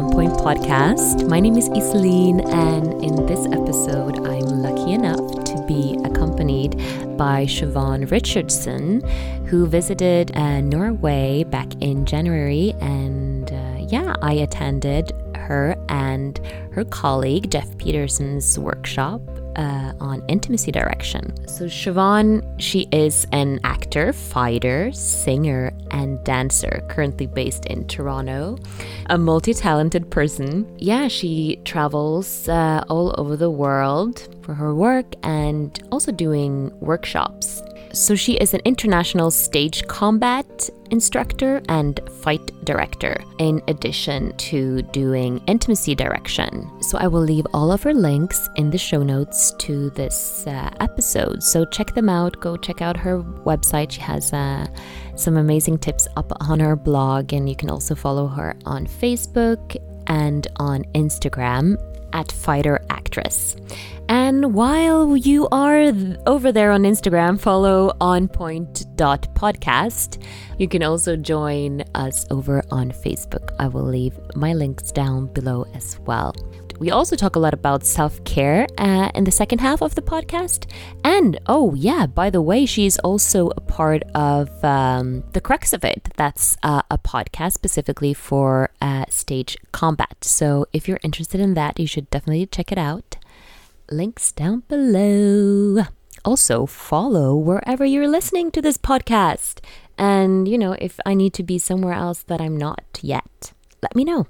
On Point podcast. My name is Iselin, and in this episode, I'm lucky enough to be accompanied by Siobhan Richardson, who visited uh, Norway back in January. And uh, yeah, I attended her and her colleague Jeff Peterson's workshop uh, on intimacy direction. So, Siobhan, she is an actor, fighter, singer, and dancer, currently based in Toronto, a multi talented person. Yeah, she travels uh, all over the world for her work and also doing workshops so she is an international stage combat instructor and fight director, in addition to doing intimacy direction. So I will leave all of her links in the show notes to this uh, episode. So check them out. Go check out her website. She has uh, some amazing tips up on her blog, and you can also follow her on Facebook and on Instagram at Fighter Actress. And while you are over there on Instagram, follow onpoint.podcast. You can also join us over on Facebook. I will leave my links down below as well. We also talk a lot about self care uh, in the second half of the podcast. And oh, yeah, by the way, she's also a part of um, The Crux of It. That's uh, a podcast specifically for uh, stage combat. So if you're interested in that, you should definitely check it out links down below. Also, follow wherever you're listening to this podcast. And, you know, if I need to be somewhere else that I'm not yet, let me know.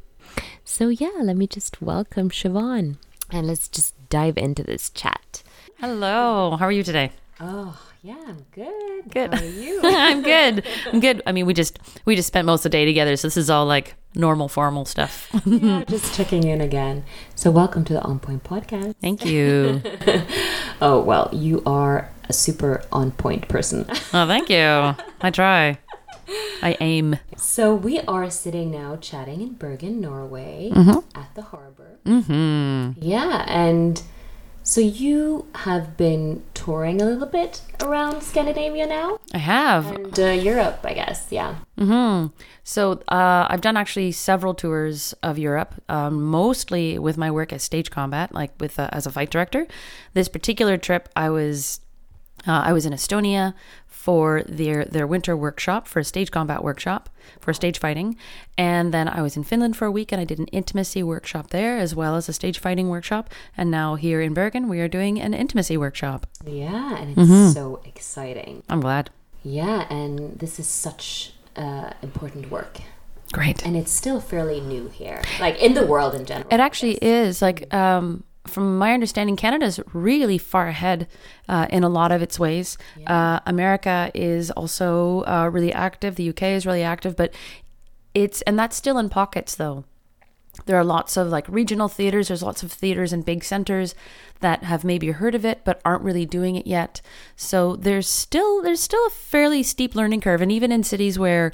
So, yeah, let me just welcome Siobhan and let's just dive into this chat. Hello, how are you today? Oh, yeah, I'm good. Good. How are you? I'm good. I'm good. I mean, we just we just spent most of the day together, so this is all like normal, formal stuff. yeah, just checking in again. So, welcome to the On Point podcast. Thank you. oh well, you are a super on point person. oh, thank you. I try. I aim. So we are sitting now chatting in Bergen, Norway, mm-hmm. at the harbor. Mm-hmm. Yeah, and so you have been touring a little bit around Scandinavia now. I have, and uh, Europe, I guess. Yeah. Hmm. So uh, I've done actually several tours of Europe, um, mostly with my work as stage combat, like with uh, as a fight director. This particular trip, I was uh, I was in Estonia for their their winter workshop for a stage combat workshop for stage fighting, and then I was in Finland for a week and I did an intimacy workshop there as well as a stage fighting workshop. And now here in Bergen, we are doing an intimacy workshop. Yeah, and it's mm-hmm. so exciting. I'm glad. Yeah, and this is such uh, important work. Great. And it's still fairly new here, like in the world in general. It actually is. Like, um, from my understanding, Canada is really far ahead uh, in a lot of its ways. Yeah. Uh, America is also uh, really active. The UK is really active, but it's and that's still in pockets though. There are lots of like regional theaters. There's lots of theaters in big centers that have maybe heard of it but aren't really doing it yet. So there's still there's still a fairly steep learning curve, and even in cities where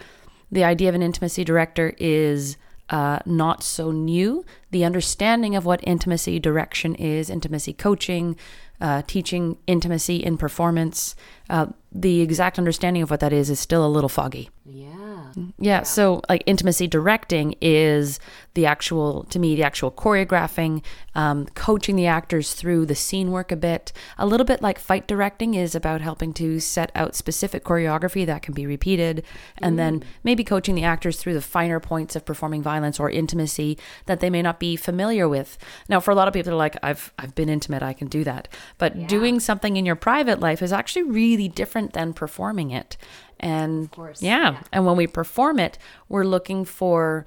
the idea of an intimacy director is uh, not so new. The understanding of what intimacy direction is, intimacy coaching, uh, teaching intimacy in performance, uh, the exact understanding of what that is is still a little foggy. Yeah. Yeah. yeah. So, like, intimacy directing is the actual, to me, the actual choreographing, um, coaching the actors through the scene work a bit. A little bit like fight directing is about helping to set out specific choreography that can be repeated, and mm. then maybe coaching the actors through the finer points of performing violence or intimacy that they may not be familiar with. Now, for a lot of people, they're like, I've, I've been intimate, I can do that. But yeah. doing something in your private life is actually really different than performing it. And yeah. yeah. and when we perform it, we're looking for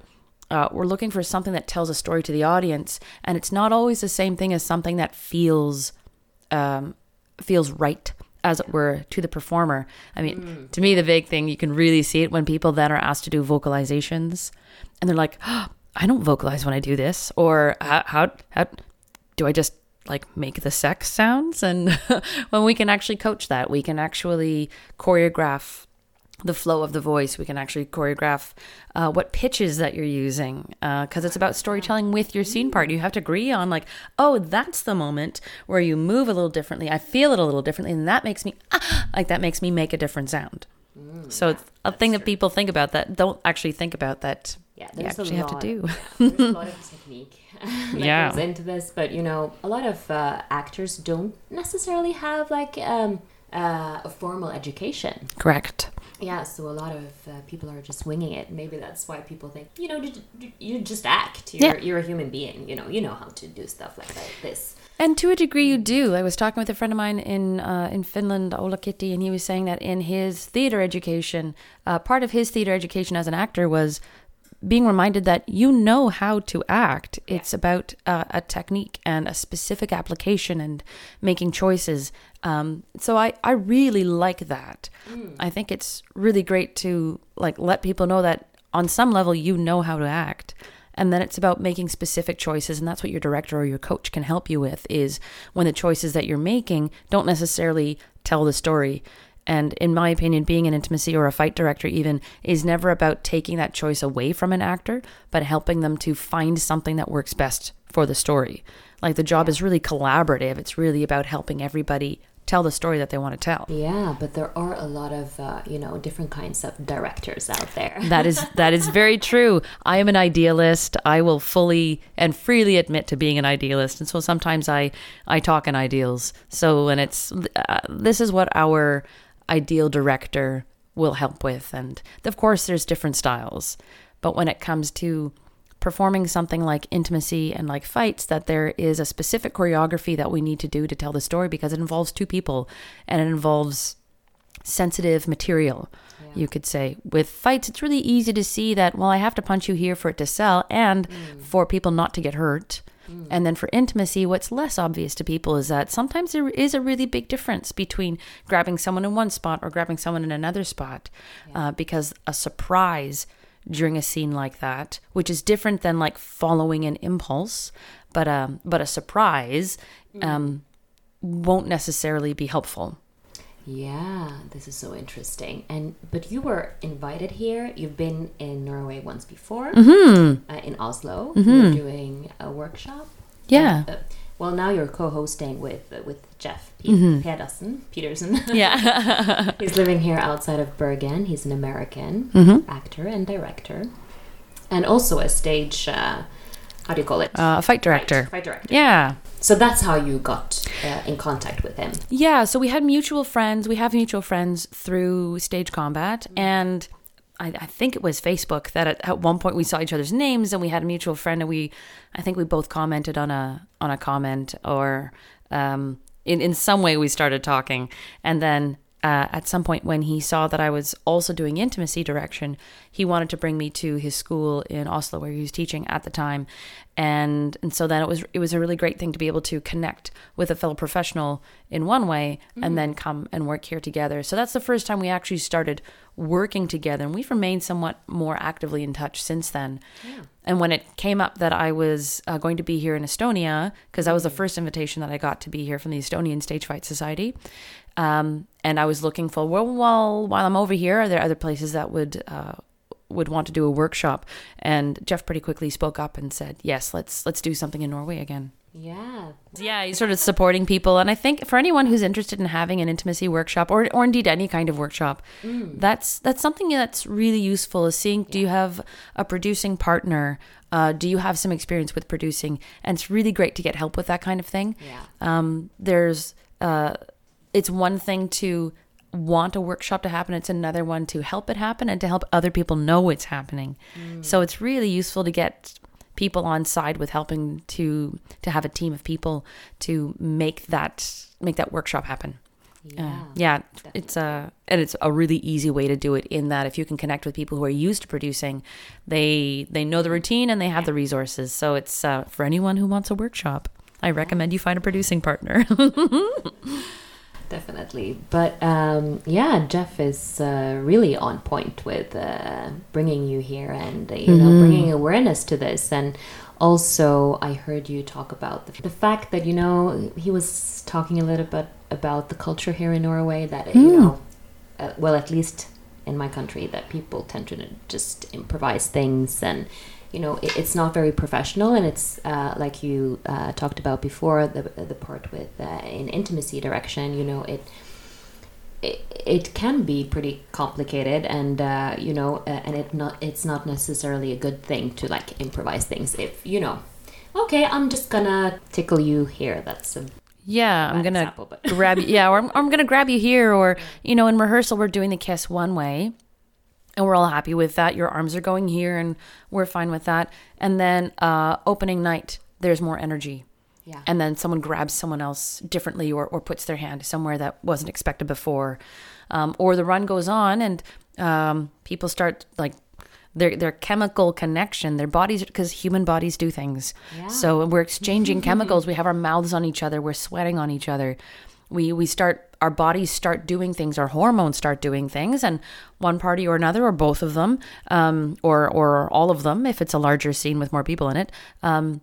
uh, we're looking for something that tells a story to the audience, and it's not always the same thing as something that feels um, feels right as it were to the performer. I mean, mm. to me, the big thing you can really see it when people then are asked to do vocalizations, and they're like, oh, "I don't vocalize when I do this," or "How how, how do I just like make the sex sounds?" And when we can actually coach that, we can actually choreograph the flow of the voice. We can actually choreograph uh, what pitches that you're using because uh, it's about storytelling with your scene part. You have to agree on like, oh, that's the moment where you move a little differently. I feel it a little differently, and that makes me ah, like that makes me make a different sound. Mm, so it's a thing true. that people think about that don't actually think about that yeah, you actually have to do. yeah, there's a lot of technique that Yeah. goes into this, but you know, a lot of uh, actors don't necessarily have like um, uh, a formal education. Correct. Yeah, so a lot of uh, people are just winging it. Maybe that's why people think, you know, you, you just act. You're, Yeah. you're a human being. You know, you know how to do stuff like that, this. And to a degree, you do. I was talking with a friend of mine in uh, in Finland, Ola Kitty, and he was saying that in his theater education, uh, part of his theater education as an actor was being reminded that you know how to act. It's about uh, a technique and a specific application and making choices. Um, so I, I really like that. I think it's really great to like let people know that on some level you know how to act and then it's about making specific choices and that's what your director or your coach can help you with is when the choices that you're making don't necessarily tell the story and in my opinion being an intimacy or a fight director even is never about taking that choice away from an actor but helping them to find something that works best for the story like the job is really collaborative it's really about helping everybody tell the story that they want to tell Yeah, but there are a lot of, uh, you know, different kinds of directors out there. That is that is very true. I am an idealist. I will fully and freely admit to being an idealist, and so sometimes I I talk in ideals. So and it's uh, this is what our ideal director will help with, and of course there's different styles, but when it comes to performing something like intimacy and like fights that there is a specific choreography that we need to do to tell the story because it involves two people and it involves sensitive material you could say. With fights it's really easy to see that well i have to punch you here for it to sell and mm. for people not to get hurt and then for intimacy what's less obvious to people is that sometimes there is a really big difference between grabbing someone in one spot or grabbing someone in another spot uh, because a surprise during a scene like that which is different than like following an impulse but um but a surprise um won't necessarily be helpful Yeah, this is so interesting. And but you were invited here. You've been in Norway once before, uh, in Oslo. You were doing a workshop. Yeah. Uh, uh, well, now you're co-hosting with uh, with Jeff Pe- Pedersen. Peterson. yeah He's living here outside of Bergen. He's an American actor and director, and also a stage. Uh, how do you call it? uh, a fight director Fight, fight director. yeah So that's how you got uh, in contact with him. Yeah, so we had mutual friends. We have mutual friends through Stage Combat, and I, I think it was Facebook that at, at one point we saw each other's names, and we had a mutual friend, and we, I think we both commented on a on a comment, or um, in in some way we started talking, and then. Uh, at some point, when he saw that I was also doing intimacy direction, he wanted to bring me to his school in Oslo, where he was teaching at the time, and and so then it was it was a really great thing to be able to connect with a fellow professional in one way and then come and work here together. So that's the first time we actually started working together and we've remained somewhat more actively in touch since then. And when it came up that i was uh, going to be here in estonia because that was the first invitation that i got to be here from the estonian stage fight society um, and i was looking for well while while i'm over here are there other places that would uh, would want to do a workshop? And Jeff pretty quickly spoke up and said yes let's let's do something in Norway again. Yeah. yeah he's sort of supporting people. And I think for anyone who's interested in having an intimacy workshop or or indeed any kind of workshop that's that's something that's really useful is seeing do you have a producing partner? Uh, do you have some experience with producing? And it's really great to get help with that kind of thing. Yeah. um, there's uh, it's one thing to want a workshop to happen it's another one to help it happen and to help other people know it's happening. So it's really useful to get people on side with helping to to have a team of people to make that make that workshop happen. Yeah. uh, yeah it's a and it's a really easy way to do it in that if you can connect with people who are used to producing they they know the routine and they have the resources. So it's uh, for anyone who wants a workshop i recommend you find a producing partner Definitely. But um, yeah, Jeff is uh, really on point with uh, bringing you here and uh, you know bringing awareness to this. And also, I heard you talk about the, the fact that you know he was talking a little bit about the culture here in Norway. That you know, uh, well, at least in my country, that people tend to just improvise things and. You know, it, it's not very professional, and it's uh, like you uh, talked about before the the part with uh, in intimacy direction. You know, it it, it can be pretty complicated and uh, you know uh, and it not it's not necessarily a good thing to like improvise things if you know okay i'm just gonna tickle you here that's a Yeah, I'm gonna example, but- grab you. Yeah, or I'm, I'm gonna grab you here, or you know, in rehearsal we're doing the kiss one way, and we're all happy with that. Your arms are going here, and we're fine with that. And then uh, opening night, there's more energy. Yeah. And then someone grabs someone else differently, or or puts their hand somewhere that wasn't expected before, um, or the run goes on, and um, people start like. Their, their chemical connection, their bodies, because human bodies do things. Yeah. So we're exchanging chemicals. We have our mouths on each other. We're sweating on each other. We we start our bodies start doing things. Our hormones start doing things, and one party or another, or both of them, um, or or all of them, if it's a larger scene with more people in it, um,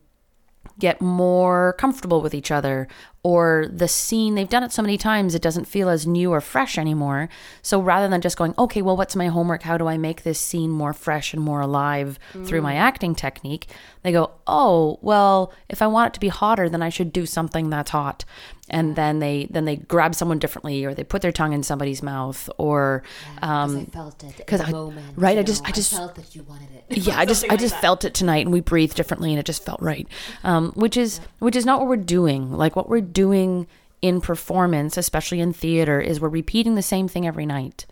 get more comfortable with each other or the scene. They've done it so many times it doesn't feel as new or fresh anymore. So rather than just going okay well what's my homework? How do i make this scene more fresh and more alive through my acting technique? They go oh well if i want it to be hotter then i should do something that's hot. And then they then they grab someone differently or they put their tongue in somebody's mouth or um, I felt it 'cause in I- moment. right, I just- know, I just- felt that you wanted it. yeah i just i just felt it tonight and we breathed differently and it just felt right. Um, which is which is not what we're doing. Like what we're doing in performance especially in theater is we're repeating the same thing every night.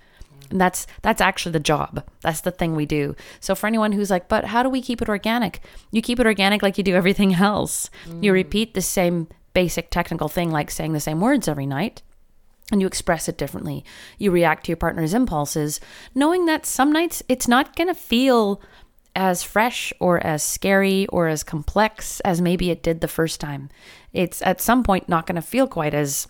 And that's that's actually the job. That's the thing we do. So for anyone who's like but how do we keep it organic? You keep it organic like you do everything else. You mm. repeat the same basic technical thing like saying the same words every night and you express it differently. You react to your partner's impulses, knowing that some nights it's not going to feel as fresh or as scary or as complex as maybe it did the first time. It's at some point not going to feel quite as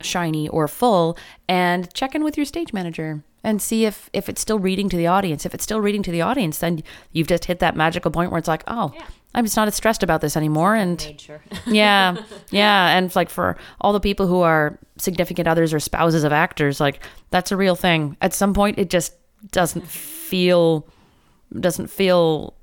shiny or full and check in with your stage manager and see if if it's still reading to the audience. If it's still reading to the audience then you've just hit that magical point where it's like oh i'm just not as stressed about this anymore and yeah yeah and like for all the people who are significant others or spouses of actors like that's a real thing. At some point it just doesn't feel doesn't feel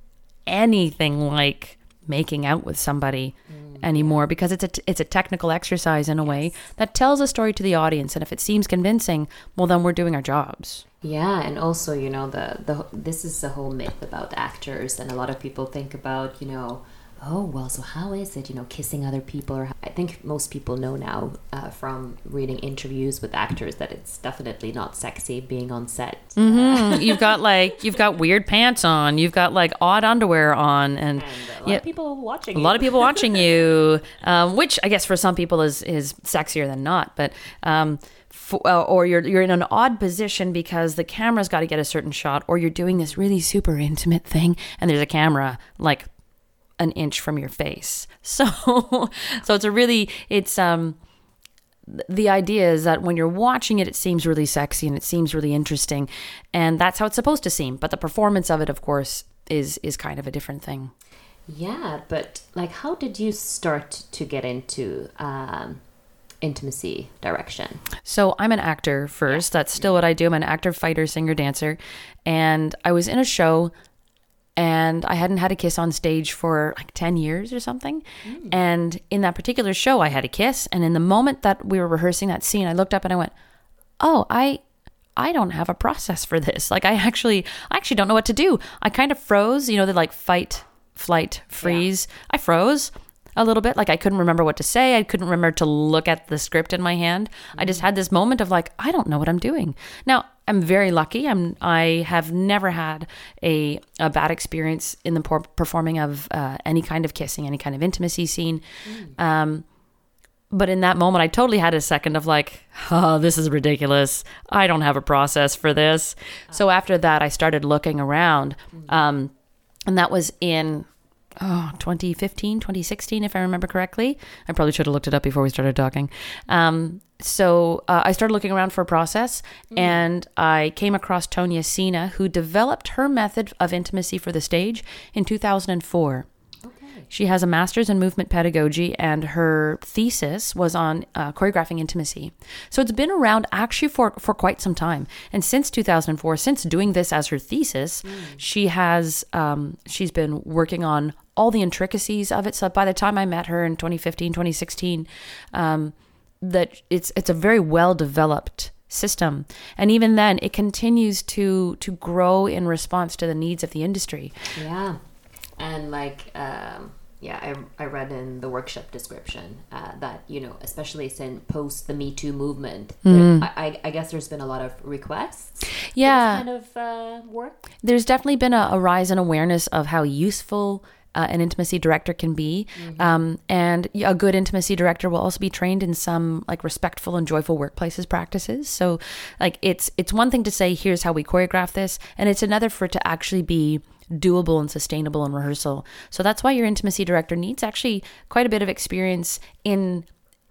anything like making out with somebody mm. anymore because it's a it's a technical exercise in a way that tells a story to the audience and if it seems convincing well then we're doing our jobs. Yeah, and also you know the the this is a whole myth about actors, and a lot of people think about you know, oh well, so how is it you know kissing other people? Or I think most people know now uh, from reading interviews with actors that it's definitely not sexy being on set. Mm, you've got like you've got weird pants on you've got like odd underwear on and, And a lot yeah, of people watching. a lot of people watching you, um, which I guess for some people is is sexier than not. But um, f- uh, or you're you're in an odd position because the camera's got to get a certain shot, or you're doing this really super intimate thing, and there's a camera like an inch from your face. So so it's a really it's um the idea is that when you're watching it, it seems really sexy and it seems really interesting, and that's how it's supposed to seem. But the performance of it, of course, is is kind of a different thing. Yeah, but like, how did you start to get into um, intimacy direction? So I'm an actor first. That's still what I do. I'm an actor, fighter, singer, dancer. And I was in a show and I hadn't had a kiss on stage for like 10 years or something. Mm. And in that particular show, I had a kiss. And in the moment that we were rehearsing that scene, I looked up and I went, Oh, I. I don't have a process for this. Like I actually I actually don't know what to do. I kind of froze, you know, the like fight, flight, freeze. I froze a little bit. Like I couldn't remember what to say. I couldn't remember to look at the script in my hand. I just mm. had this moment of like, I don't know what I'm doing. Now, I'm very lucky. I'm I have never had a, a bad experience in the performing of uh, any kind of kissing, any kind of intimacy scene. Um, but in that moment, I totally had a second of like, oh, this is ridiculous. I don't have a process for this. So after that, I started looking around. Um, and that was in oh, 2015, 2016, if I remember correctly. I probably should have looked it up before we started talking. Um, so uh, I started looking around for a process and I came across Tonia Sina, who developed her method of intimacy for the stage in 2004. She has a master's in movement pedagogy, and her thesis was on uh, choreographing intimacy. So it's been around actually for, for quite some time. And since 2004, since doing this as her thesis, she has um, she's been working on all the intricacies of it. So by the time I met her in 2015, 2016, um, that it's it's a very well developed system and even then it continues to to grow in response to the needs of the industry Yeah, and like um, yeah, I, I read in the workshop description uh, that you know, especially since post the Me Too movement, there, I, I, I guess there's been a lot of requests. Yeah. kind of uh, work. there's definitely been a, a rise in awareness of how useful uh, an intimacy director can be, um, and a good intimacy director will also be trained in some like respectful and joyful workplaces practices. So, like it's it's one thing to say here's how we choreograph this, and it's another for it to actually be doable and sustainable in rehearsal. So that's why your intimacy director needs actually quite a bit of experience in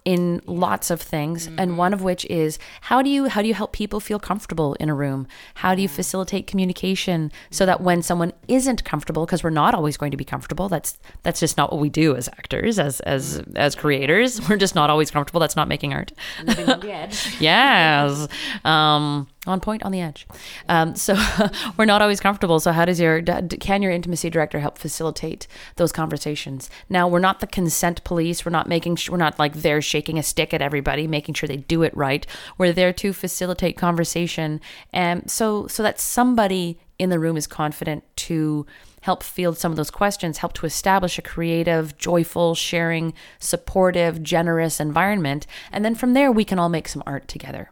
in lots of things and one of which is how do you how do you help people feel comfortable in a room? How do you facilitate communication so that when someone isn't comfortable because we're not always going to be comfortable that's that's just not what we do as actors as as as creators. We're just not always comfortable. That's not making art. Living on the edge. yes. Um on point on the edge um, so we're not always comfortable so how does your can your intimacy director help facilitate those conversations now we're not the consent police we're not making sure we're not like there shaking a stick at everybody making sure they do it right we're there to facilitate conversation and so so that somebody in the room is confident to help field some of those questions, help to establish a creative, joyful, sharing, supportive, generous environment. And then from there, we can all make some art together.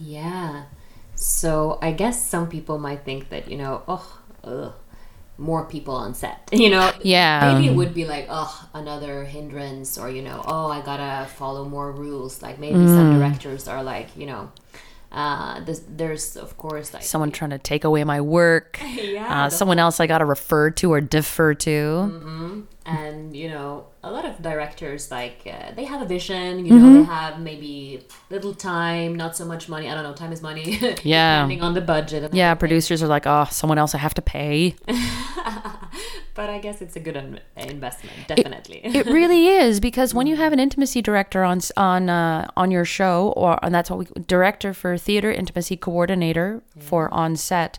Yeah. So I guess some people might think that you know, oh, ugh, more people on set. You know, Yeah. Maybe it would be like, oh, another hindrance, or you know, oh, I gotta follow more rules. Like maybe Mm. some directors are like, you know, uh, this, there's of course like Someone trying to take away my work, Yeah, uh, someone else I got to refer to or defer to. And you know a lot of directors like uh, they have a vision you know they have maybe little time not so much money i don't know time is money Yeah. depending on the budget Yeah, everything. producers are like, oh, someone else I have to pay. but i guess it's a good in- investment definitely it really is because when you have an intimacy director on on uh, on your show, or and that's what we director for theater, intimacy coordinator for on set.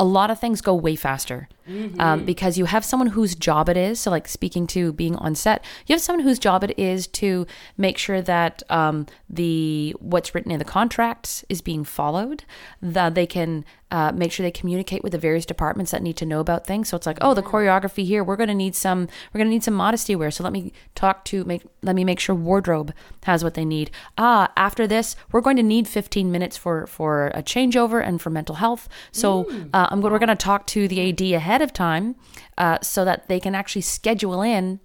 A lot of things go way faster um, because you have someone whose job it is. So, like speaking to being on set, you have someone whose job it is to make sure that um, the what's written in the contracts is being followed. That they can uh, make sure they communicate with the various departments that need to know about things. So it's like, oh, the choreography here, we're going to need some, we're going to need some modesty wear. So let me talk to make, let me make sure wardrobe has what they need. Ah, after this, we're going to need 15 minutes for for a changeover and for mental health. So uh, I'm going, we're going to talk to the AD ahead of time, uh, so that they can actually schedule in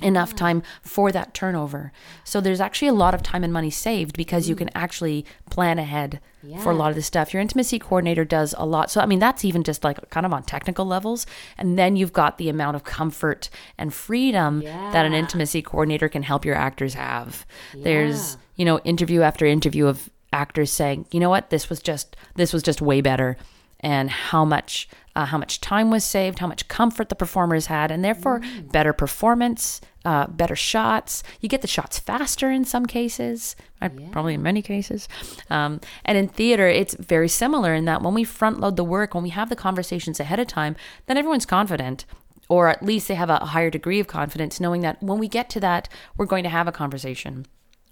enough time for that turnover. So there's actually a lot of time and money saved because you can actually plan ahead for a lot of this stuff. Your intimacy coordinator does a lot. So I mean that's even just like kind of on technical levels and then you've got the amount of comfort and freedom that an intimacy coordinator can help your actors have. There's, you know, interview after interview of actors saying, "You know what? This was just this was just way better." And how much uh, how much time was saved, how much comfort the performers had, and therefore better performance, uh, better shots. You get the shots faster in some cases, uh, probably in many cases. Um, and in theater, it's very similar in that when we front load the work, when we have the conversations ahead of time, then everyone's confident or at least they have a higher degree of confidence knowing that when we get to that we're going to have a conversation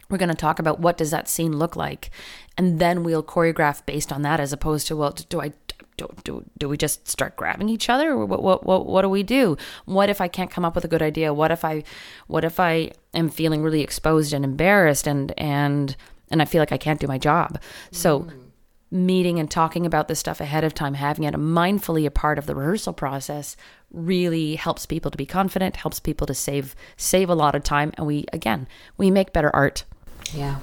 we're going to talk about what does that scene look like and then we'll choreograph based on that as opposed to well do i do, do, do we just start grabbing each other? What, what, what, what do we do? What if i can't come up with a good idea? What if i what if i am feeling really exposed and embarrassed and and and i feel like i can't do my job? So hmm. meeting and talking about this stuff ahead of time, having it mindfully a part of the rehearsal process really helps people to be confident, helps people to save save a lot of time. And we again, we make better art. Yeah.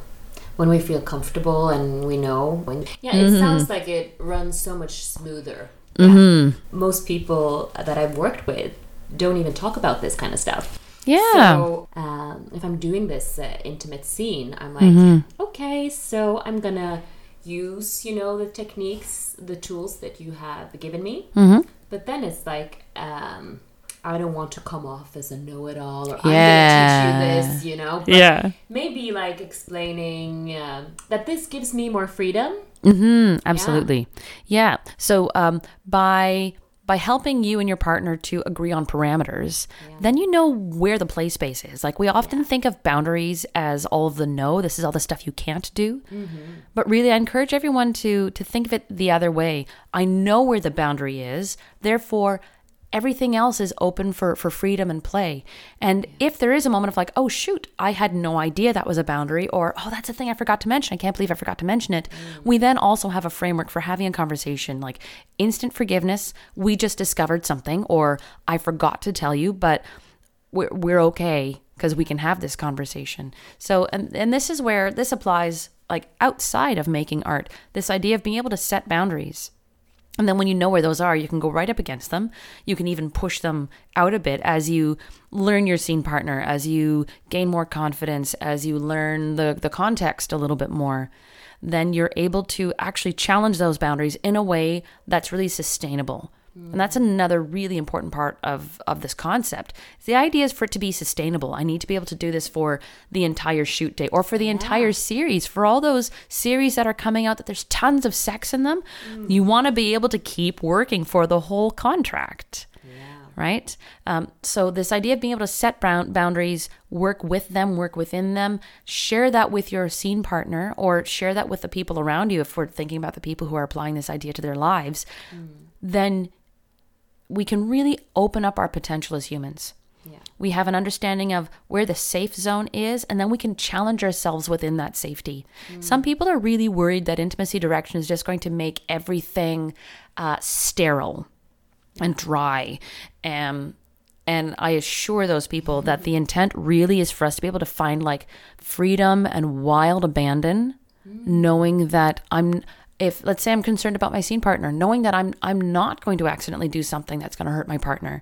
When we feel comfortable and we know when Yeah, it sounds like it runs so much smoother. Yeah. Most people that I've worked with don't even talk about this kind of stuff. Yeah. So um, if I'm doing this uh, intimate scene, I'm like, mm-hmm. okay, so I'm gonna use, you know, the techniques, the tools that you have given me. Mm-hmm. But then it's like, um, I don't want to come off as a know-it-all, or Yeah. I'm gonna teach you this, you know. But yeah. maybe like explaining um, that this gives me more freedom. Mm-hmm, absolutely. Yeah. So um, by by helping you and your partner to agree on parameters, then you know where the play space is. Like we often think of boundaries as all of the no, this is all the stuff you can't do. But really I encourage everyone to to think of it the other way. I know where the boundary is, therefore everything else is open for for freedom and play. And if there is a moment of like, oh shoot, I had no idea that was a boundary, or oh that's a thing I forgot to mention. I can't believe I forgot to mention it. Mm. We then also have a framework for having a conversation like instant forgiveness. We just discovered something, or I forgot to tell you, but we're we're okay because we can have this conversation. So and and this is where this applies like outside of making art. This idea of being able to set boundaries. And then when you know where those are, you can go right up against them. You can even push them out a bit as you learn your scene partner, as you gain more confidence, as you learn the, the context a little bit more. Then you're able to actually challenge those boundaries in a way that's really sustainable. And that's another really important part of, of this concept. The idea is for it to be sustainable. I need to be able to do this for the entire shoot day or for the entire series. For all those series that are coming out that there's tons of sex in them, you want to be able to keep working for the whole contract. Right? Um, so, this idea of being able to set bound- boundaries, work with them, work within them, share that with your scene partner or share that with the people around you if we're thinking about the people who are applying this idea to their lives, then we can really open up our potential as humans. Yeah. We have an understanding of where the safe zone is, and then we can challenge ourselves within that safety. Some people are really worried that intimacy direction is just going to make everything uh, sterile and dry. Um, and I assure those people that the intent really is for us to be able to find like freedom and wild abandon, knowing that I'm if let's say I'm concerned about my scene partner, knowing that I'm I'm not going to accidentally do something that's going to hurt my partner.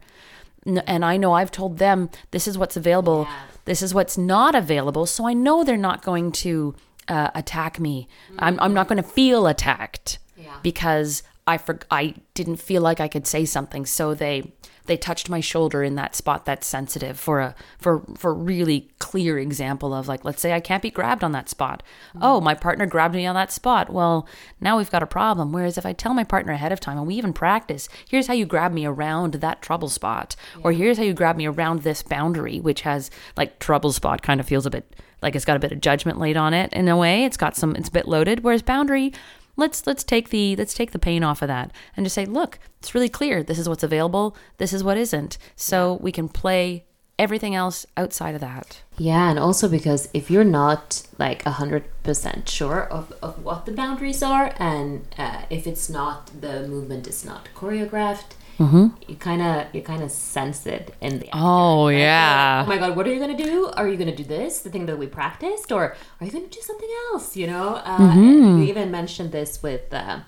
And I know I've told them this is what's available, this is what's not available, so I know they're not going to uh, attack me. I'm I'm not going to feel attacked Yeah. because I for, I didn't feel like I could say something, so they they touched my shoulder in that spot that's sensitive for a for for really clear example of like let's say I can't be grabbed on that spot. Oh, my partner grabbed me on that spot. Well, now we've got a problem. Whereas if I tell my partner ahead of time and we even practice, here's how you grab me around that trouble spot, or here's how you grab me around this boundary, which has like trouble spot kind of feels a bit like it's got a bit of judgment laid on it in a way. It's got some it's a bit loaded. Whereas boundary let's let's take the let's take the pain off of that and just say look it's really clear. This is what's available. This is what isn't. So we can play everything else outside of that. Yeah, and also because if you're not like a hundred percent sure of, of what the boundaries are, and uh, if it's not the movement is not choreographed, you kind of you kind of sense it in the. Oh, Like, yeah. Oh my god, what are you gonna do? Are you gonna do this, the thing that we practiced, or are you gonna do something else? You know, uh, Mm-hmm. you even mentioned this with. Uh,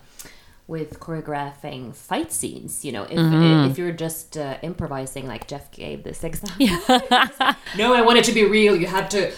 with choreographing fight scenes, you know, if Mm-hmm. if you're just uh, improvising, like Jeff gave this example. no, I want it to be real. You had to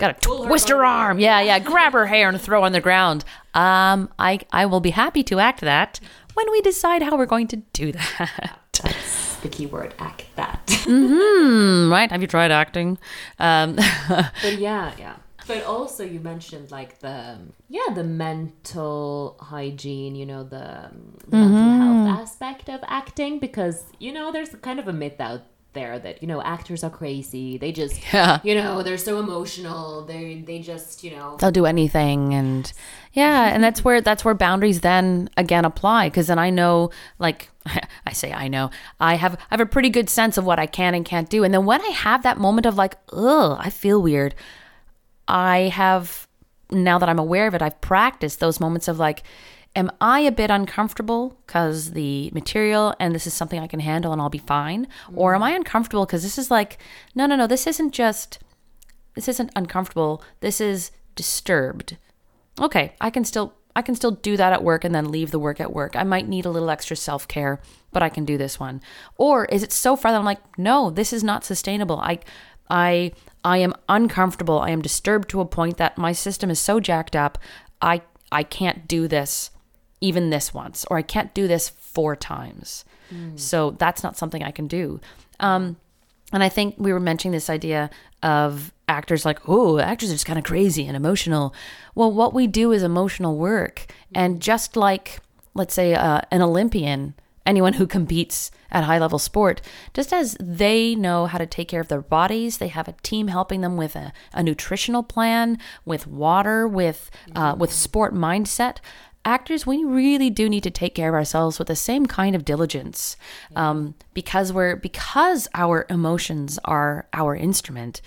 gotta pull her twist her arm yeah yeah grab her hair and throw on the ground um i i will be happy to act that when we decide how we're going to do that That's the key word. Act that. Hmm, right have you tried acting um but yeah, yeah. But also, you mentioned like the yeah the mental hygiene. You know the, um, the mental health aspect of acting because you know there's kind of a myth out there that you know actors are crazy. They just Yeah. you know they're so emotional. They they just you know they'll do anything and yeah and that's where that's where boundaries then again apply because then i know like i say i know i have i have a pretty good sense of what i can and can't do and then when i have that moment of like ugh i feel weird i have now that i'm aware of it i've practiced those moments of like am i a bit uncomfortable because the material and this is something i can handle and i'll be fine? Or am i mm. uncomfortable because this is like no no no this isn't just this isn't uncomfortable. This is disturbed. Okay i can still i can still do that at work and then leave the work at work. I might need a little extra self-care but i can do this one. Or is it so far that i'm like no this is not sustainable. I i i am uncomfortable. I am disturbed to a point that my system is so jacked up. I i can't do this even this once or i can't do this four times so that's not something i can do um and I think we were mentioning this idea of actors like, oh, actors are just kind of crazy and emotional. Well, what we do is emotional work. And just like, let's say, uh, an Olympian anyone who competes at high level sport, just as they know how to take care of their bodies, they have a team helping them with a, a nutritional plan, with water, with uh, with sport mindset. Actors, we really do need to take care of ourselves with the same kind of diligence, um, because we're because our emotions are our instrument.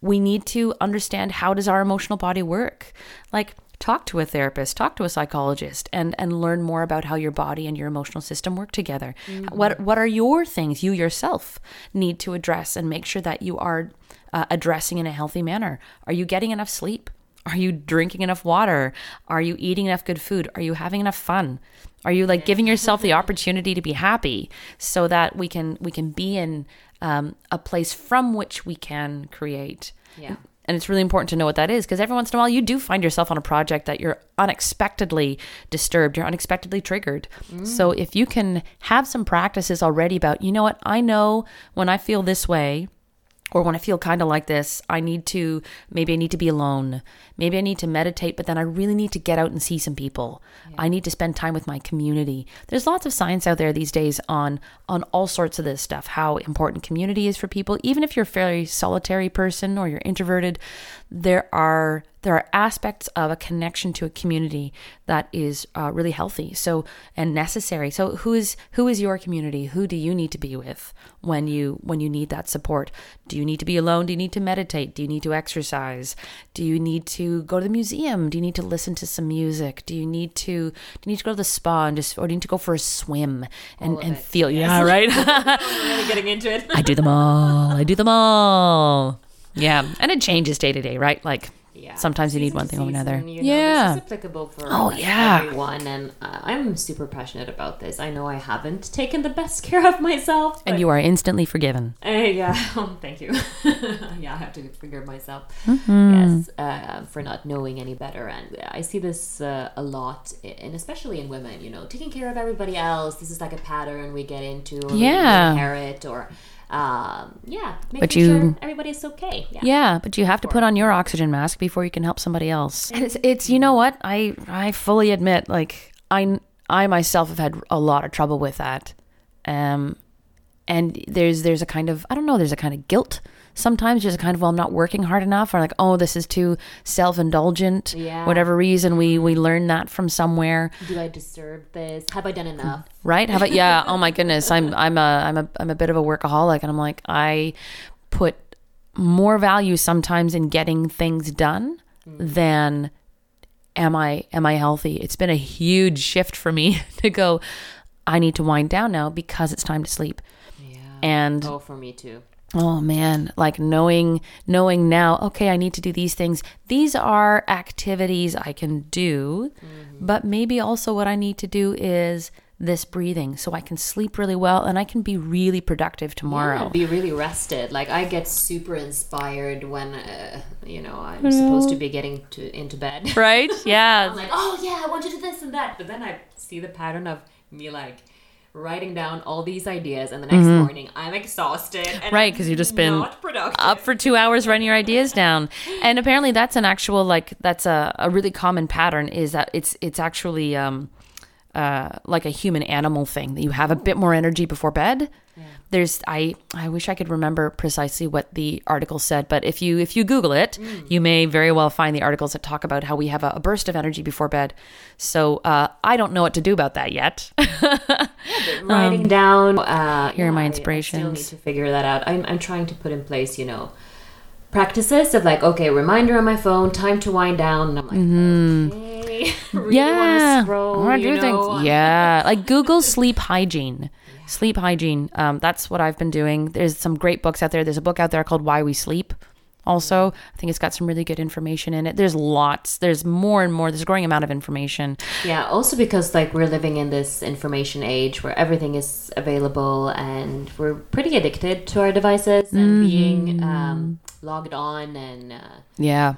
We need to understand how does our emotional body work, like talk to a therapist, talk to a psychologist, and and learn more about how your body and your emotional system work together. What what are your things you yourself need to address and make sure that you are uh, addressing in a healthy manner? Are you getting enough sleep? Are you drinking enough water? Are you eating enough good food? Are you having enough fun? Are you like giving yourself the opportunity to be happy so that we can we can be in um, a place from which we can create Yeah. and it's really important to know what that is because every once in a while you do find yourself on a project that you're unexpectedly disturbed, you're unexpectedly triggered. So if you can have some practices already about, you know what, I know when I feel this way, or when I feel kind of like this, I need to maybe I need to be alone. Maybe I need to meditate, but then I really need to get out and see some people. I need to spend time with my community. There's lots of science out there these days on on all sorts of this stuff, how important community is for people. Even if you're a fairly solitary person or you're introverted, there are there are aspects of a connection to a community that is uh, really healthy so and necessary so who is who is your community who do you need to be with when you when you need that support do you need to be alone do you need to meditate do you need to exercise do you need to go to the museum do you need to listen to some music do you need to do you need to go to the spa and just or do you need to go for a swim and, and it, feel yeah right I'm really getting into it. i do them all i do them all yeah and it changes day to day right like Yeah. Sometimes you need one thing over another. you know, Yeah. This is applicable for Oh, yeah. everyone, and uh, I'm super passionate about this. I know I haven't taken the best care of myself, And you are instantly forgiven. Uh, yeah, oh, thank you. yeah, I have to figure myself. Mm-hmm. Yes, uh, for not knowing any better, and I see this uh, a lot, and especially in women. You know, taking care of everybody else. This is like a pattern we get into. Or Yeah. inherit, or um, yeah, making But you- sure everybody's okay. Yeah. Yeah, but you have to put on your oxygen mask before you can help somebody else. And it's, it's you know what? I I fully admit like I I myself have had a lot of trouble with that. Um and there's there's a kind of I don't know, there's a kind of guilt sometimes just kind of well I'm not working hard enough or like oh this is too self-indulgent. Yeah. Whatever reason we we mm-hmm. learned that from somewhere. Do I deserve this? Have I done enough? right? How about yeah? Oh my goodness, I'm I'm a I'm a I'm a bit of a workaholic, and I'm like I put more value sometimes in getting things done mm. than am I am I healthy? It's been a huge shift for me to go. I need to wind down now because it's time to sleep. Yeah. And Oh, for me too. Oh man, like knowing knowing now, okay, I need to do these things. These are activities I can do, but maybe also what I need to do is this breathing so I can sleep really well and I can be really productive tomorrow. Yeah, be really rested. Like I get super inspired when uh, you know I'm supposed to be getting to into bed. Right? Yeah. I'm like, oh yeah, I want to do this and that. But then I see the pattern of me like writing down all these ideas, and the next morning I'm exhausted. And Mm-hmm. Right, I'm 'cause you've just been up for two hours writing your ideas down and apparently that's an actual like that's a, a really common pattern is that it's it's actually um uh like a human animal thing that you have a bit more energy before bed there's i i wish i could remember precisely what the article said but if you if you google it you may very well find the articles that talk about how we have a, a burst of energy before bed so uh i don't know what to do about that yet writing down. Uh, here are my I- I, still inspirations. need to figure that out. I'm, I'm trying to put in place, you know, practices of like, okay, reminder on my phone, time to wind down. And I'm like, okay, really Mm-hmm. yeah. Wanna scroll, I do think know? yeah. Like google sleep hygiene. Sleep hygiene um, that's what i've been doing. There's some great books out there. There's a book out there called why we sleep also i think it's got some really good information in it. There's lots there's more and more there's a growing amount of information. Yeah, also because like we're living in this information age where everything is available and we're pretty addicted to our devices and being um, logged on and uh, yeah.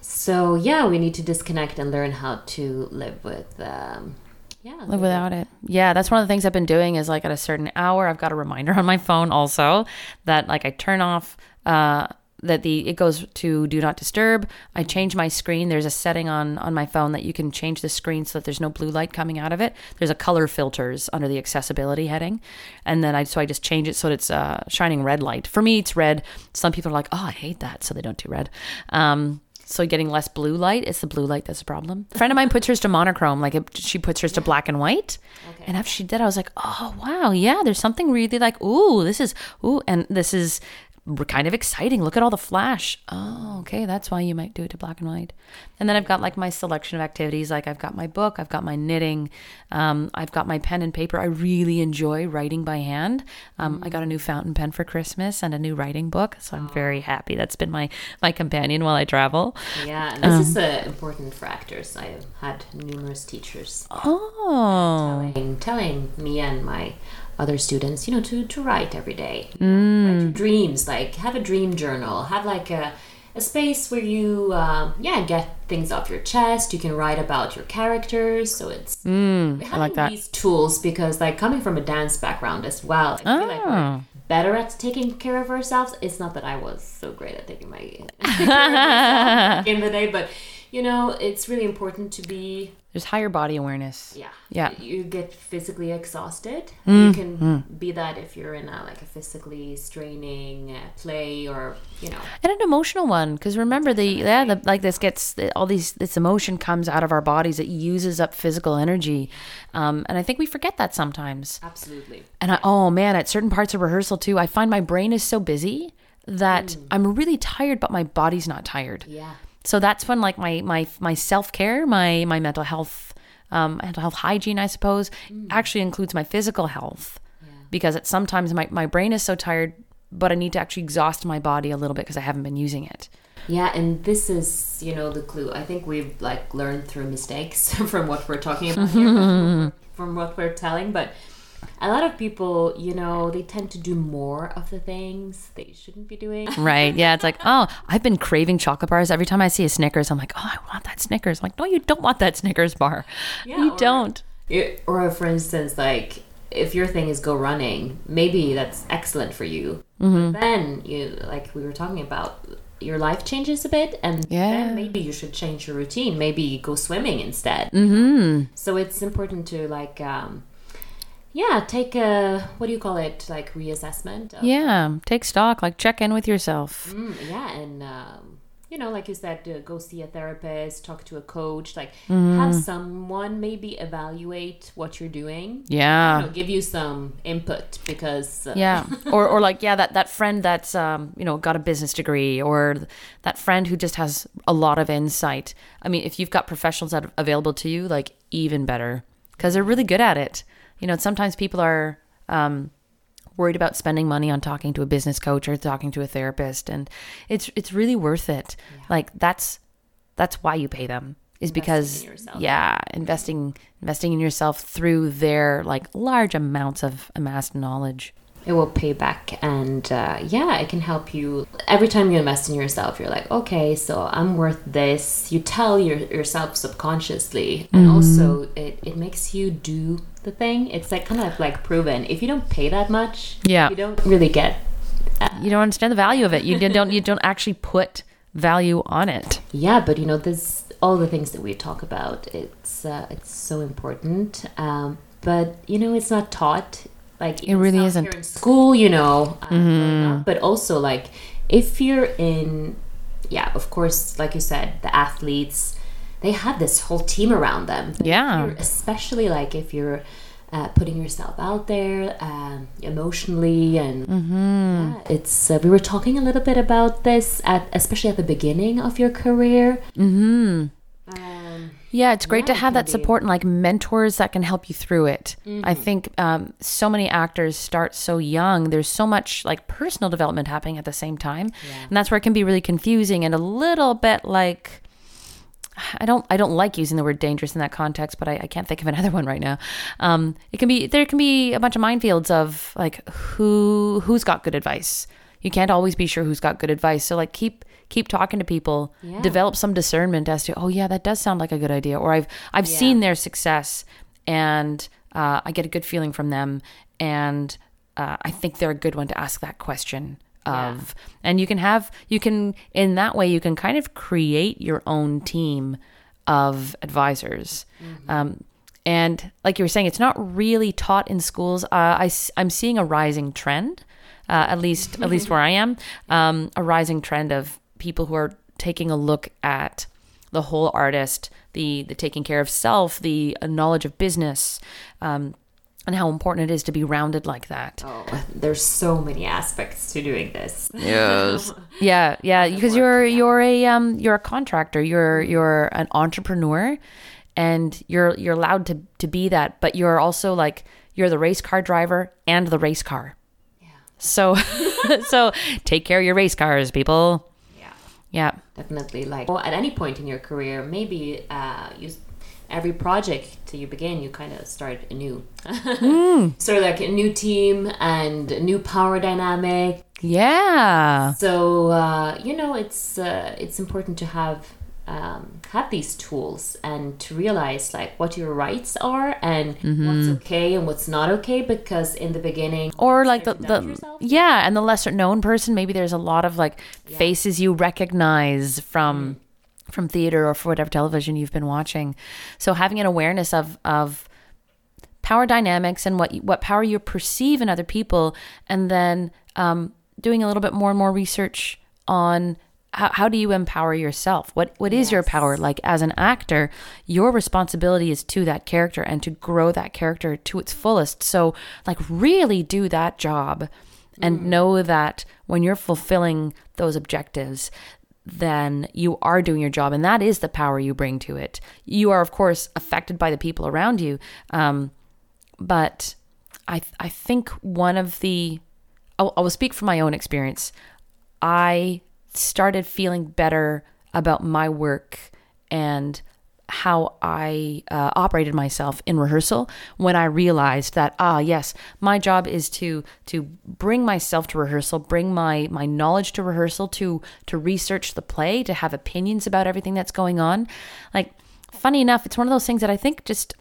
so yeah, we need to disconnect and learn how to live with um, yeah live without it. Yeah that's one of the things i've been doing is like at a certain hour i've got a reminder on my phone also that like i turn off uh that the it goes to do not disturb. I change my screen. There's a setting on on my phone that you can change the screen so that there's no blue light coming out of it. There's a color filters under the accessibility heading, and then I so I just change it so that it's uh, shining red light. For me, it's red. Some people are like, oh, I hate that, so they don't do red. Um, so getting less blue light, it's the blue light that's a problem. A friend of mine puts hers to monochrome, like it, she puts hers to black and white. Okay. And after she did, I was like, oh wow, yeah, there's something really like, ooh, this is ooh, and this is kind of exciting. Look at all the flash. Oh, okay, that's why you might do it to black and white. And then I've got like my selection of activities. Like I've got my book, I've got my knitting, um, I've got my pen and paper. I really enjoy writing by hand. Um, I got a new fountain pen for Christmas and a new writing book, so I'm very happy. That's been my my companion while I travel. Yeah, and this is uh, important for actors. I have had numerous teachers Oh, telling, telling me and my other students, you know, to, to write every day. Know, Write dreams, like have a dream journal, have like a, a space where you, uh, yeah, get things off your chest. You can write about your characters. So it's mm, I like that. these tools because, like, coming from a dance background as well, I feel like Oh. we're better at taking care of ourselves. It's not that I was so great at taking my in the day, but you know, it's really important to be There's higher body awareness. yeah. Yeah. You get physically exhausted. You can be that if you're in a like a physically straining uh, play or you know. and an emotional one because remember the yeah the, like this gets all these this emotion comes out of our bodies it uses up physical energy um, and i think we forget that sometimes Absolutely. and I, oh man at certain parts of rehearsal too i find my brain is so busy that i'm really tired but my body's not tired Yeah. So that's when like my my my self-care my my mental health um, mental health hygiene i suppose actually includes my physical health because it sometimes my, my brain is so tired but i need to actually exhaust my body a little bit because i haven't been using it Yeah, and this is, you know, the clue. I think we've like learned through mistakes from what we're talking about here, from what we're telling. But a lot of people, you know, they tend to do more of the things they shouldn't be doing. Right. Yeah. It's like, oh, I've been craving chocolate bars. Every time I see a Snickers, I'm like, oh, I want that Snickers. I'm like, no, you don't want that Snickers bar. Yeah, you or- don't. It- or for instance, like if your thing is go running, maybe that's excellent for you. Mm-hmm. But then you, like we were talking about, your life changes a bit, and Yeah. then maybe you should change your routine. Maybe go swimming instead. Mm-hmm. So it's important to like, um, yeah, take a what do you call it, like reassessment. Of, Yeah. Take stock. Like, check in with yourself. Mm, yeah, and um, you know, like you said, uh, go see a therapist, talk to a coach, like Mm-hmm. have someone maybe evaluate what you're doing. Yeah. You know, give you some input because uh, Yeah. or, or like, yeah, that, that friend that's, um, you know, got a business degree or that friend who just has a lot of insight. I mean, if you've got professionals that are available to you, like, even better because they're really good at it. You know, sometimes people are, um, worried about spending money on talking to a business coach or talking to a therapist and it's it's really worth it. Like that's that's why you pay them is because in yeah investing investing in yourself through their like large amounts of amassed knowledge it will pay back and uh, yeah it can help you. Every time you invest in yourself you're like okay so i'm worth this. You tell your, yourself subconsciously. And Mm-hmm. also it, it makes you do the thing. It's like kind of like proven. If you don't pay that much Yeah. you don't really get you don't understand the value of it. You don't you don't actually put value on it. Yeah but you know this all the things that we talk about. It's uh, it's so important. Um, but you know it's not taught like it really isn't. in school you know uh, up, but also like if you're in yeah of course like you said the athletes they have this whole team around them Yeah. Especially like if you're uh, putting yourself out there um, emotionally and yeah, it's uh, we were talking a little bit about this at especially at the beginning of your career mm-hmm. Um, Yeah, it's great Yeah, to have that be. support and like mentors that can help you through it. I think um, so many actors start so young. There's so much like personal development happening at the same time, and that's where it can be really confusing and a little bit like. I don't. I don't like using the word dangerous in that context, but I, I can't think of another one right now. Um, it can be there can be a bunch of minefields of like who who's got good advice. You can't always be sure who's got good advice. So like keep keep talking to people. Yeah. Develop some discernment as to oh yeah that does sound like a good idea, or I've I've Yeah. seen their success and uh, I get a good feeling from them, and uh, I think they're a good one to ask that question of and you can have you can in that way you can kind of create your own team of advisors um, and like you were saying it's not really taught in schools uh, I, i'm seeing a rising trend uh, at least at least where i am um, a rising trend of people who are taking a look at the whole artist the the taking care of self the knowledge of business um, and how important it is to be rounded like that Oh, there's so many aspects to doing this. Yes. yeah, yeah, because you're you're a um you're a contractor, you're you're an entrepreneur and you're you're allowed to to be that, but you're also like you're the race car driver and the race car. Yeah. So so take care of your race cars, people. Yeah. Definitely like well, at any point in your career maybe uh, you every project that you begin you kind of start anew sort of like a new team and a new power dynamic Yeah. so uh, you know it's uh, it's important to have um, have these tools and to realize like what your rights are and what's okay and what's not okay because in the beginning or like the, start to doubt the yeah and the lesser known person maybe there's a lot of like faces you recognize from from theater or for whatever television you've been watching. So having an awareness of of power dynamics and what what power you perceive in other people and then um, doing a little bit more and more research on how, how do you empower yourself? What what is your power? Like as an actor your responsibility is to that character and to grow that character to its fullest. So like really do that job and know that when you're fulfilling those objectives then you are doing your job and that is the power you bring to it. You are of course affected by the people around you um, but I I think one of the I will speak from my own experience. I started feeling better about my work and how I uh, operated myself in rehearsal when I realized that ah yes my job is to to bring myself to rehearsal bring my my knowledge to rehearsal to to research the play to have opinions about everything that's going on like funny enough it's one of those things that I think just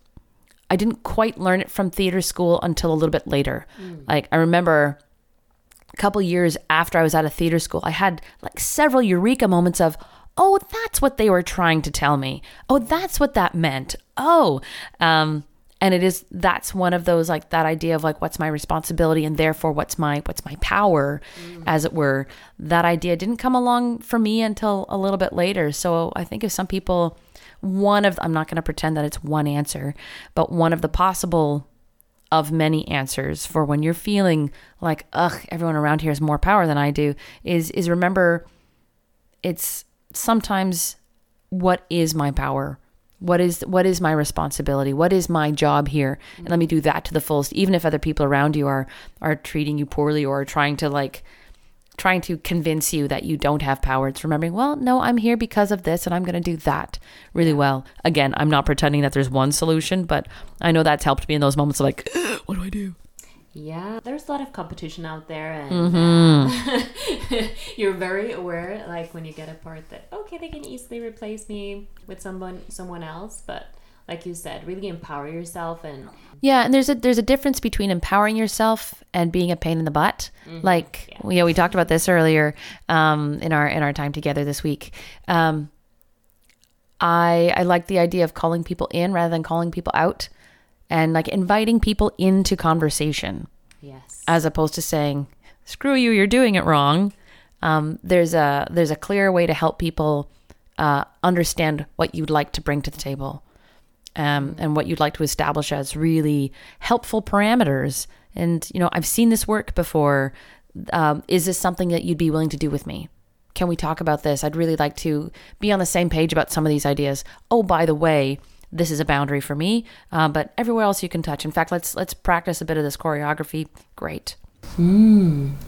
I didn't quite learn it from theater school until a little bit later. Like I remember couple years after I was out of theater school, I had like several eureka moments of, "Oh, that's what they were trying to tell me. Oh, that's what that meant. Oh." Um and it is that's one of those like that idea of like what's my responsibility and therefore what's my what's my power as it were. That idea didn't come along for me until a little bit later. So I think if some people one of I'm not going to pretend that it's one answer, but one of the possible of many answers for when you're feeling like ugh everyone around here has more power than I do is is remember it's sometimes what is my power? What is what is my responsibility? What is my job here? And let me do that to the fullest even if other people around you are are treating you poorly or trying to like trying to convince you that you don't have power. It's remembering, well, no, I'm here because of this and I'm going to do that really well. Again, I'm not pretending that there's one solution, but I know that's helped me in those moments of like, what do I do? Yeah, there's a lot of competition out there, and uh, you're very aware. Like when you get a part that okay, they can easily replace me with someone someone else, but like you said, really empower yourself and Yeah, and there's a there's a difference between empowering yourself and being a pain in the butt. Like yeah. we talked about this earlier um, in our in our time together this week. Um, I I like the idea of calling people in rather than calling people out, and like inviting people into conversation yes, as opposed to saying "screw you, you're doing it wrong." Um, there's a there's a clear way to help people uh, understand what you'd like to bring to the table um, and what you'd like to establish as really helpful parameters. And you know, I've seen this work before. Um, is this something that you'd be willing to do with me? Can we talk about this? I'd really like to be on the same page about some of these ideas. Oh, by the way, this is a boundary for me, uh, but everywhere else you can touch. In fact, let's let's practice a bit of this choreography. Great.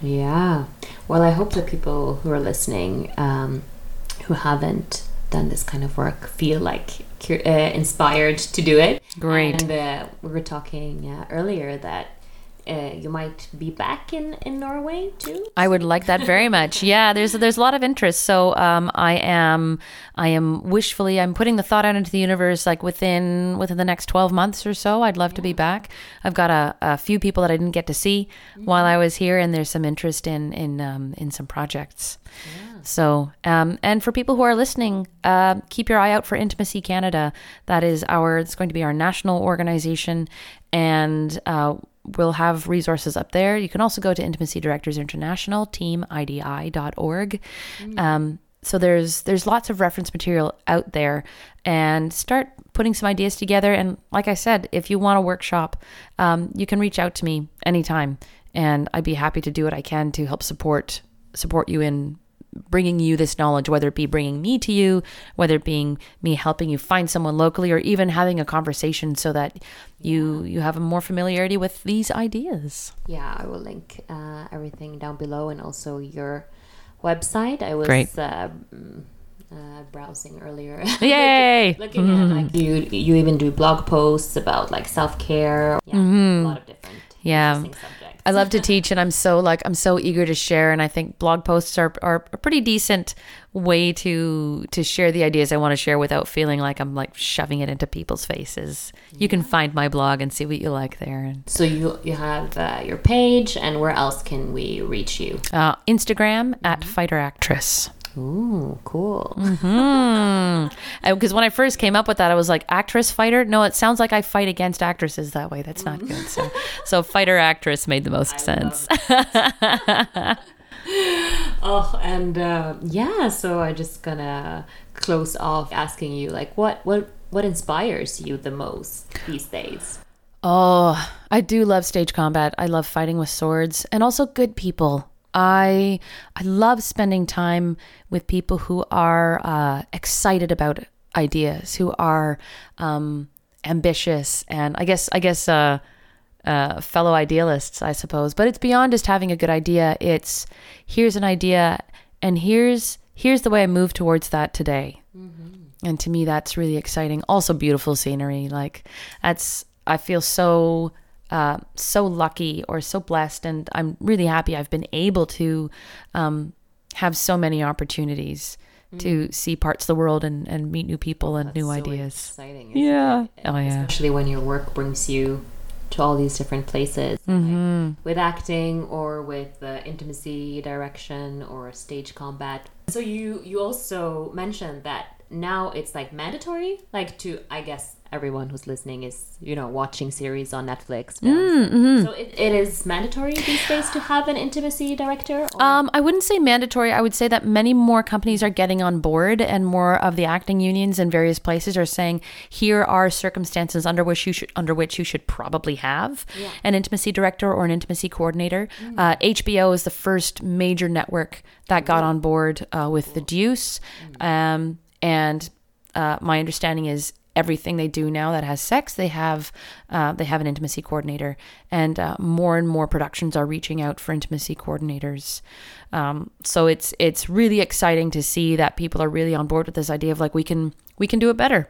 yeah. Well, I hope that people who are listening, um, who haven't done this kind of work, feel like uh, inspired to do it. Great. And uh, we were talking uh, earlier that uh, you might be back in in Norway too. I would like that very much. Yeah, there's there's a lot of interest. So um, I am I am wishfully I'm putting the thought out into the universe like within within the next 12 months or so. I'd love to be back. I've got a, a few people that I didn't get to see while I was here, and there's some interest in in um, in some projects. So, um, and for people who are listening, uh, keep your eye out for Intimacy Canada. That is our, it's going to be our national organization, and uh, we'll have resources up there. You can also go to Intimacy Directors International, teamidi.org. Um, so there's there's lots of reference material out there, and start putting some ideas together. And like I said, if you want a workshop, um, you can reach out to me anytime, and I'd be happy to do what I can to help support support you in bringing you this knowledge, whether it be bringing me to you, whether it being me helping you find someone locally, or even having a conversation so that you you have a more familiarity with these ideas. Yeah, I will link uh, everything down below and also your website. I was. Uh, mm, uh, browsing earlier. Yay! Looking at like you, you even do blog posts about like self care. Yeah, a lot of different Mm-hmm. Yeah. interesting subjects. I love to teach, and I'm so like I'm so eager to share. And I think blog posts are are a pretty decent way to to share the ideas I want to share without feeling like I'm like shoving it into people's faces. You can find my blog and see what you like there. So you you have uh, your page, and where else can we reach you? uh, Instagram at fighter actress. Ooh, cool. Because when I first came up with that, I was like, actress fighter. No, it sounds like I fight against actresses that way. That's not good. So, so fighter actress made the most sense. Oh, and uh, yeah, so I just gonna close off asking you like what what what inspires you the most these days? Oh, I do love stage combat. I love fighting with swords and also good people. I I love spending time with people who are uh, excited about ideas, who are um, ambitious, and I guess I guess uh, uh, fellow idealists, I suppose. But it's beyond just having a good idea. It's here's an idea, and here's here's the way I move towards that today. And to me, that's really exciting. Also, beautiful scenery. Like that's I feel so uh, so lucky or so blessed, and I'm really happy I've been able to um, have so many opportunities to see parts of the world and, and meet new people and new So ideas. Exciting. Yeah. it? Oh yeah. Especially when your work brings you to all these different places, Mm-hmm. like with acting or with uh, intimacy direction or stage combat. So you you also mentioned that now it's like mandatory, like to I guess everyone who's listening is you know watching series on Netflix. films. Mm-hmm. So it, it is mandatory these days to have an intimacy director. Or? Um, I wouldn't say mandatory. I would say that many more companies are getting on board, and more of the acting unions in various places are saying, "Here are circumstances under which you should under which you should probably have an intimacy director or an intimacy coordinator." Uh, HBO is the first major network that got on board uh, with the Deuce, um, and uh, my understanding is everything they do now that has sex they have uh, they have an intimacy coordinator. And uh, more and more productions are reaching out for intimacy coordinators. Um, so it's it's really exciting to see that people are really on board with this idea of like we can we can do it better.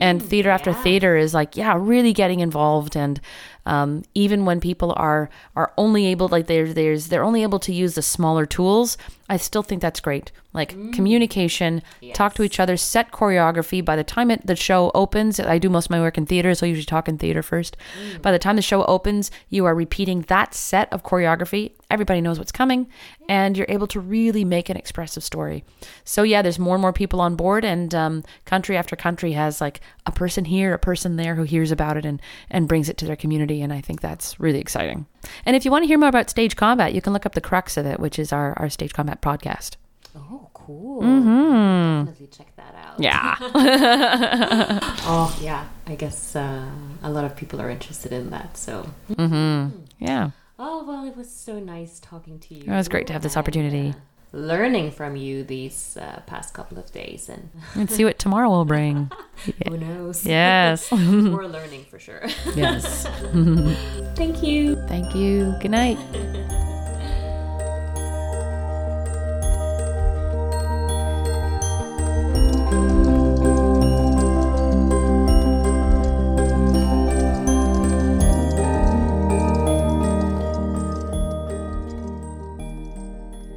And theater after theater is like yeah really getting involved and um, even when people are are only able like there's there's they're only able to use the smaller tools i still think that's great. Like communication talk to each other set choreography. By the time it, the show opens i do most of my work in theater so i usually talk in theater first. By the time the show opens you are repeating that set of choreography. Everybody knows what's coming and you're able to really make an expressive story. So yeah there's more and more people on board and um, country after country has like a person here a person there who hears about it and and brings it to their community and i think that's really exciting and if you want to hear more about stage combat you can look up the crux of it which is our, our stage combat podcast oh, cool. Definitely check that out. yeah Oh, yeah. I guess uh, a lot of people are interested in that. So, mhm yeah oh well, it was so nice talking to you. It was great to have this and, opportunity. uh, learning from you these uh, past couple of days, and and see what tomorrow will bring who knows? yes More learning for sure. yes Thank you. thank you good night